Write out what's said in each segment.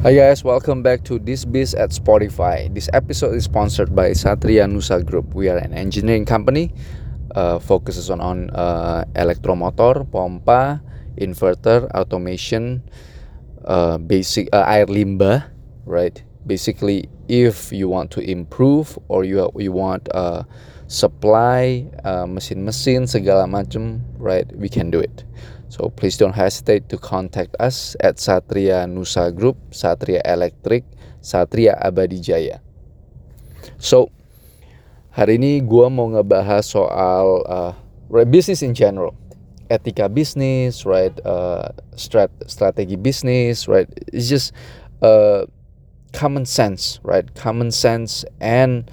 Hi guys, welcome back to This Biz at Spotify. This episode is sponsored by Satria Nusa Group. We are an engineering company, uh, focuses on, on uh, elektromotor, pompa, inverter, automation, uh, basic uh, air limbah, right? Basically, if you want to improve or you you want uh, supply uh, mesin-mesin segala macam, right? We can do it. So please don't hesitate to contact us at Satria Nusa Group, Satria Electric, Satria Abadi Jaya. So hari ini gue mau ngebahas soal uh, business in general, etika bisnis, right, uh, strat strategi bisnis, right. It's just uh, common sense, right, common sense and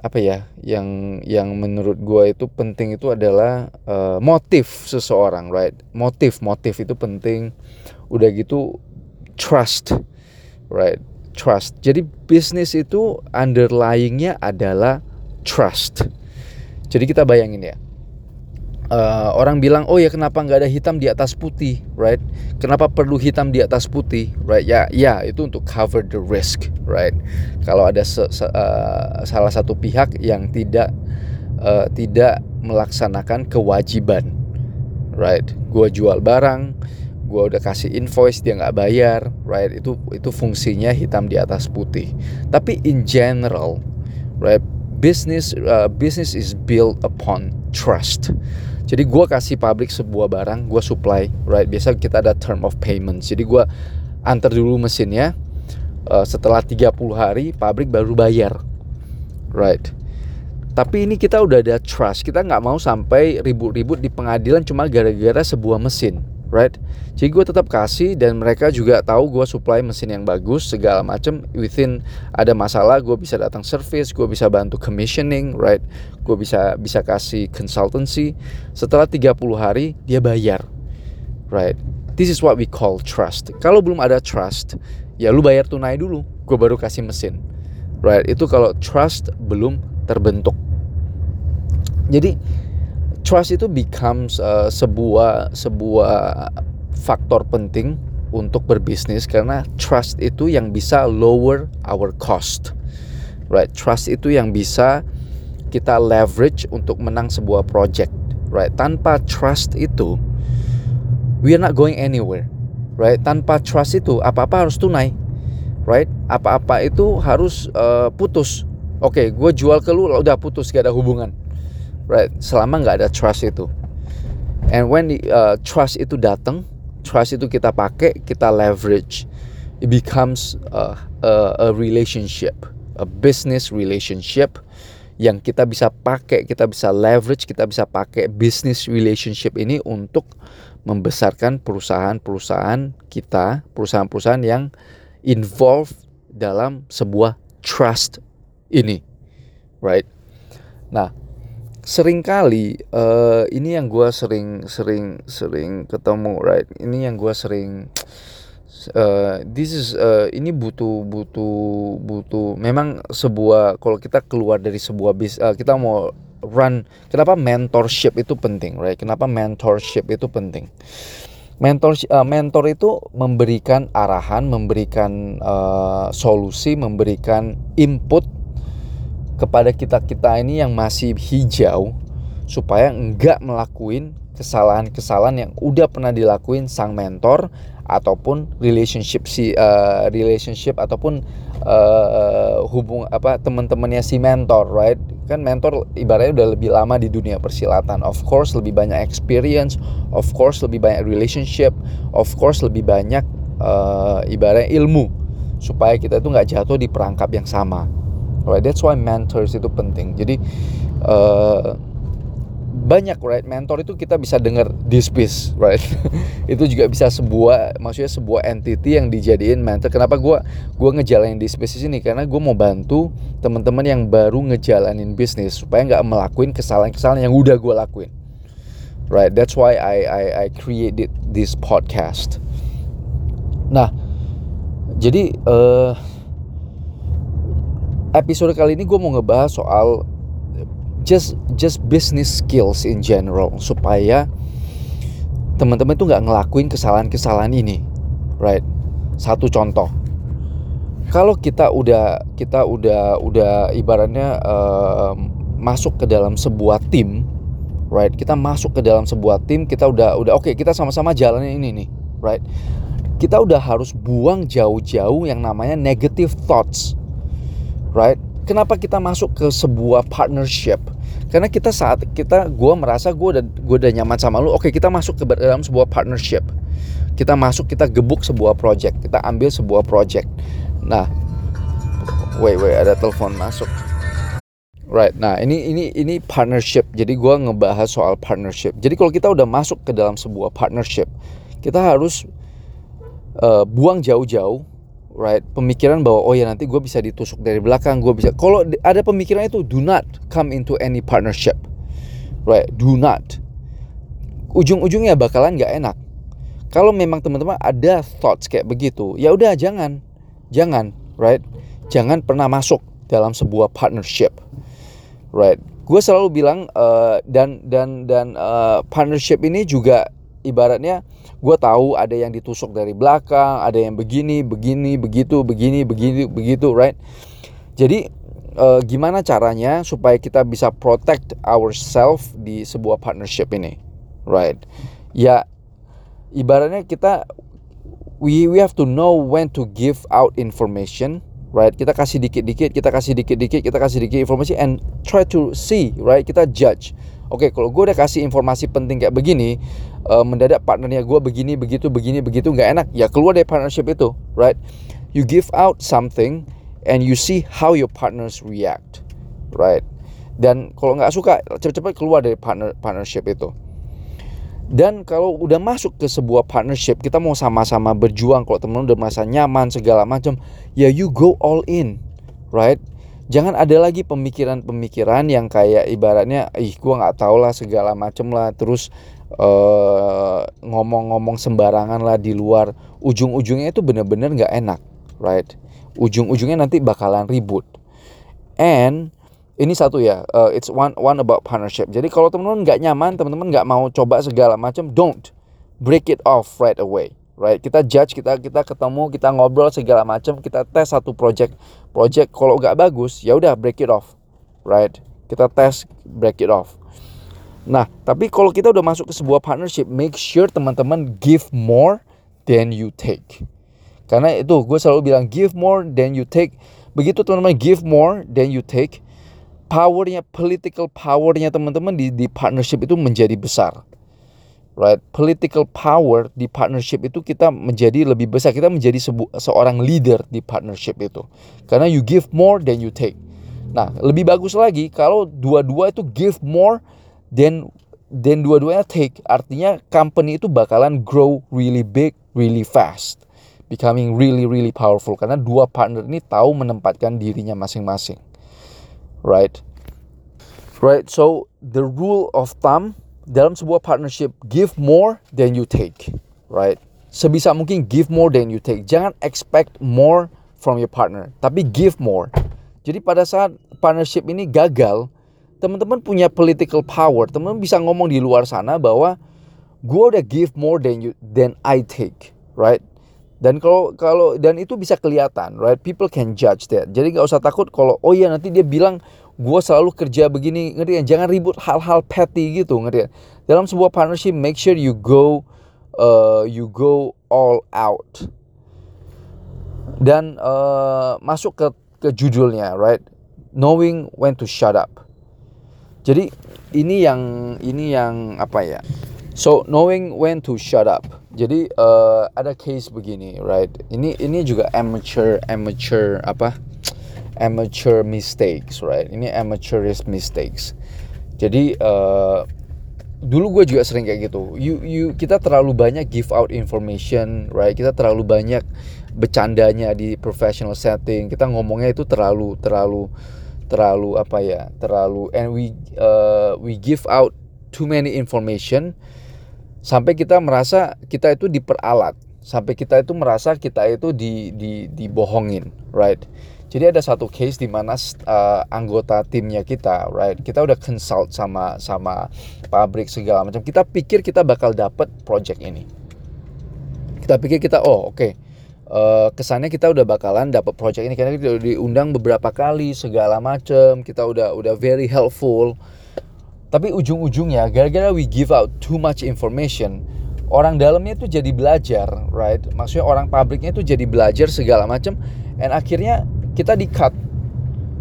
apa ya yang yang menurut gue itu penting itu adalah uh, motif seseorang right? Motif motif itu penting. Udah gitu trust right? Trust. Jadi bisnis itu underlyingnya adalah trust. Jadi kita bayangin ya uh, orang bilang oh ya kenapa nggak ada hitam di atas putih? Right? Kenapa perlu hitam di atas putih? Right? Ya ya itu untuk cover the risk right? Kalau ada se, se, uh, salah satu pihak yang tidak uh, tidak melaksanakan kewajiban right? Gua jual barang gua udah kasih invoice dia nggak bayar right? Itu itu fungsinya hitam di atas putih. Tapi in general right business uh, business is built upon trust jadi gue kasih pabrik sebuah barang, gue supply, right? Biasa kita ada term of payment. Jadi gue antar dulu mesinnya. Uh, setelah 30 hari pabrik baru bayar, right? Tapi ini kita udah ada trust. Kita nggak mau sampai ribut-ribut di pengadilan cuma gara-gara sebuah mesin, right? Jadi gue tetap kasih dan mereka juga tahu gue supply mesin yang bagus segala macam. Within ada masalah gue bisa datang service, gue bisa bantu commissioning, right? Gue bisa bisa kasih consultancy. Setelah 30 hari dia bayar, right? This is what we call trust. Kalau belum ada trust, ya lu bayar tunai dulu. Gue baru kasih mesin, right? Itu kalau trust belum terbentuk. Jadi trust itu becomes uh, sebuah sebuah faktor penting untuk berbisnis karena trust itu yang bisa lower our cost. Right, trust itu yang bisa kita leverage untuk menang sebuah project. Right, tanpa trust itu we are not going anywhere. Right, tanpa trust itu apa-apa harus tunai. Right, apa-apa itu harus uh, putus. Oke, okay, gue jual ke lu udah putus gak ada hubungan right? Selama nggak ada trust itu. And when the uh, trust itu datang trust itu kita pakai kita leverage it becomes a, a, a relationship a business relationship yang kita bisa pakai kita bisa leverage kita bisa pakai business relationship ini untuk membesarkan perusahaan-perusahaan kita perusahaan-perusahaan yang involved dalam sebuah trust ini. Right? Nah sering kali uh, ini yang gue sering sering sering ketemu right? Ini yang gue sering uh, this is uh, ini butuh butuh butuh memang sebuah kalau kita keluar dari sebuah bis uh, kita mau run kenapa mentorship itu penting right? Kenapa mentorship itu penting? Mentor uh, mentor itu memberikan arahan memberikan uh, solusi memberikan input kepada kita-kita ini yang masih hijau supaya enggak melakuin kesalahan-kesalahan yang udah pernah dilakuin sang mentor ataupun relationship si uh, relationship ataupun uh, hubung apa teman-temannya si mentor right? Kan mentor ibaratnya udah lebih lama di dunia persilatan. Of course lebih banyak experience of course lebih banyak relationship of course lebih banyak uh, ibaratnya ilmu supaya kita itu nggak jatuh di perangkap yang sama right that's why mentors itu penting. Jadi uh, banyak right? Mentor itu kita bisa dengar dispis right? Itu juga bisa sebuah maksudnya sebuah entity yang dijadiin mentor. Kenapa gue gue ngejalanin dispis di sini? Karena gue mau bantu teman-teman yang baru ngejalanin bisnis supaya nggak melakuin kesalahan-kesalahan yang udah gue lakuin. Right that's why I I I created this podcast. Nah jadi uh, episode kali ini gue mau ngebahas soal just just business skills in general. Supaya teman-teman tuh nggak ngelakuin kesalahan-kesalahan ini, right? satu contoh. Kalau kita udah kita udah udah ibaratnya uh, masuk ke dalam sebuah tim right? Kita masuk ke dalam sebuah tim kita udah udah oke okay, kita sama-sama jalannya ini nih right? Kita udah harus buang jauh-jauh yang namanya negative thoughts right kenapa kita masuk ke sebuah partnership karena kita saat kita gue merasa gue udah gue udah nyaman sama lu oke okay, kita masuk ke dalam sebuah partnership kita masuk kita gebuk sebuah project kita ambil sebuah project Nah, wait wait ada telepon masuk. Right. Nah, ini ini ini partnership. Jadi gua ngebahas soal partnership. Jadi kalau kita udah masuk ke dalam sebuah partnership, kita harus uh, buang jauh-jauh right pemikiran bahwa oh ya nanti gue bisa ditusuk dari belakang gue bisa kalau ada pemikiran itu do not come into any partnership right do not ujung-ujungnya bakalan nggak enak kalau memang teman-teman ada thoughts kayak begitu ya udah jangan Jangan, right? Jangan pernah masuk dalam sebuah partnership, right? Gue selalu bilang uh, dan dan dan uh, partnership ini juga ibaratnya gue tahu ada yang ditusuk dari belakang, ada yang begini, begini, begitu, begini, begini, begitu, right? Jadi uh, gimana caranya supaya kita bisa protect ourselves di sebuah partnership ini, right? Ya ibaratnya kita we we have to know when to give out information right kita kasih dikit-dikit kita kasih dikit-dikit kita kasih dikit informasi and try to see right kita judge oke okay, kalau gue udah kasih informasi penting kayak begini uh, mendadak partnernya gue begini begitu begini begitu nggak enak ya keluar dari partnership itu right you give out something and you see how your partners react right dan kalau nggak suka cepat-cepat keluar dari partner partnership itu dan kalau udah masuk ke sebuah partnership, kita mau sama-sama berjuang. Kalau teman udah merasa nyaman segala macam, ya you go all in, right? Jangan ada lagi pemikiran-pemikiran yang kayak ibaratnya, ih gua nggak tahu lah segala macam lah. Terus eh, ngomong-ngomong sembarangan lah di luar. Ujung-ujungnya itu bener-bener nggak enak, right? Ujung-ujungnya nanti bakalan ribut. And ini satu ya uh, it's one one about partnership jadi kalau teman-teman nggak nyaman teman-teman nggak mau coba segala macam don't break it off right away right kita judge kita kita ketemu kita ngobrol segala macam kita tes satu project project kalau nggak bagus ya udah break it off right kita tes break it off nah tapi kalau kita udah masuk ke sebuah partnership make sure teman-teman give more than you take. Karena itu gue selalu bilang give more than you take. Begitu teman-teman give more than you take powernya political powernya teman-teman di di partnership itu menjadi besar. Right? Political power di partnership itu kita menjadi lebih besar. Kita menjadi sebu seorang leader di partnership itu. Karena you give more than you take. Nah lebih bagus lagi kalau dua-dua itu give more than dan dua-duanya take artinya company itu bakalan grow really big really fast becoming really really powerful karena dua partner ini tahu menempatkan dirinya masing-masing right? Right. So the rule of thumb dalam sebuah partnership give more than you take, right? Sebisa mungkin give more than you take. Jangan expect more from your partner, tapi give more. Jadi pada saat partnership ini gagal, teman-teman punya political power. Teman-teman bisa ngomong di luar sana bahwa gue udah give more than you than I take, right? Dan kalau kalau dan itu bisa kelihatan, right? People can judge that. Jadi nggak usah takut kalau oh iya nanti dia bilang gue selalu kerja begini, ngerti kan? Jangan ribut hal-hal petty gitu, ngerti kan? Dalam sebuah partnership, make sure you go uh, you go all out. Dan uh, masuk ke ke judulnya, right? Knowing when to shut up. Jadi ini yang ini yang apa ya? So knowing when to shut up. Jadi uh, ada case begini, right? Ini ini juga amateur amateur apa? Amateur mistakes, right? Ini amateurist mistakes. Jadi uh, dulu gue juga sering kayak gitu. You you kita terlalu banyak give out information, right? Kita terlalu banyak bercandanya di professional setting. Kita ngomongnya itu terlalu terlalu terlalu apa ya? Terlalu and we uh, we give out too many information sampai kita merasa kita itu diperalat sampai kita itu merasa kita itu di, di dibohongin right jadi ada satu case di mana uh, anggota timnya kita right kita udah consult sama sama pabrik segala macam kita pikir kita bakal dapat project ini kita pikir kita oh oke okay, uh, kesannya kita udah bakalan dapat project ini karena kita udah diundang beberapa kali segala macem. Kita udah udah very helpful. Tapi ujung-ujungnya gara-gara we give out too much information orang dalamnya tuh jadi belajar right? Maksudnya orang pabriknya tuh jadi belajar segala macam and akhirnya kita di cut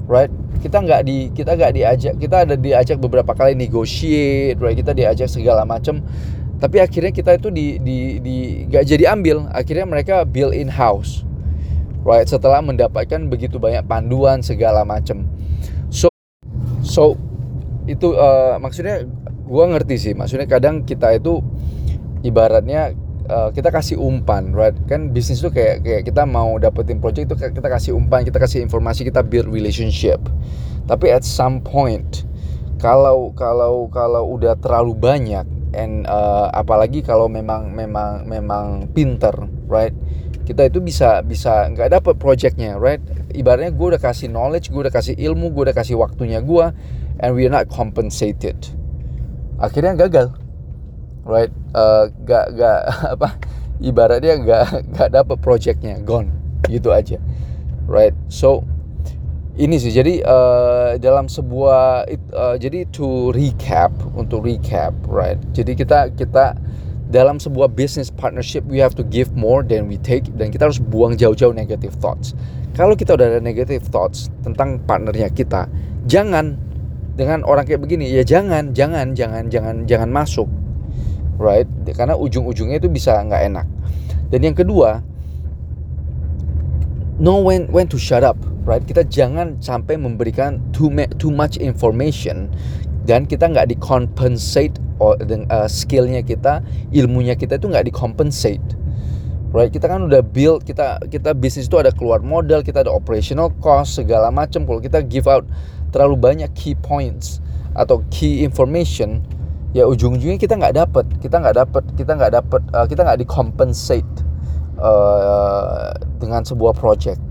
right? Kita nggak di kita nggak diajak kita ada diajak beberapa kali negotiate right? Kita diajak segala macam tapi akhirnya kita itu di di di nggak jadi ambil. Akhirnya mereka build in house. Right? Setelah mendapatkan begitu banyak panduan segala macam so so itu uh, maksudnya gue ngerti sih. Maksudnya kadang kita itu ibaratnya uh, kita kasih umpan right? Kan bisnis itu kayak kayak kita mau dapetin project itu kita kasih umpan kita kasih informasi kita build relationship. Tapi at some point kalau kalau kalau udah terlalu banyak and uh, apalagi kalau memang memang memang pinter right? Kita itu bisa bisa nggak dapet projectnya right? Ibaratnya gue udah kasih knowledge gue udah kasih ilmu gue udah kasih waktunya gue and we are not compensated. Akhirnya gagal right? Uh, gak gak apa ibaratnya gak gak dapet projectnya gone. Gitu aja right? So ini sih jadi uh, dalam sebuah uh, jadi to recap untuk recap right? Jadi kita kita dalam sebuah business partnership we have to give more than we take dan kita harus buang jauh-jauh negative thoughts. Kalau kita udah ada negative thoughts tentang partnernya kita jangan dengan orang kayak begini ya jangan jangan jangan jangan jangan masuk right? Karena ujung-ujungnya itu bisa nggak enak. Dan yang kedua know when when to shut up right? Kita jangan sampai memberikan too too much information dan kita nggak dengan uh, skillnya kita ilmunya kita itu nggak compensate right? Kita kan udah build kita kita bisnis itu ada keluar modal kita ada operational cost segala macam. Kalau kita give out terlalu banyak key points atau key information ya ujung-ujungnya kita nggak dapet kita nggak dapet kita nggak dapet uh, kita nggak compensate uh, dengan sebuah project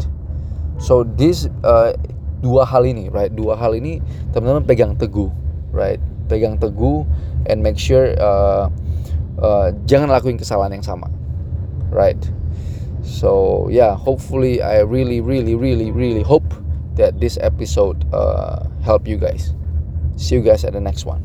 so this uh, dua hal ini right dua hal ini teman-teman pegang teguh right pegang teguh and make sure uh, uh, jangan lakuin kesalahan yang sama right so yeah hopefully I really really really really hope that this episode uh, help you guys. See you guys at the next one.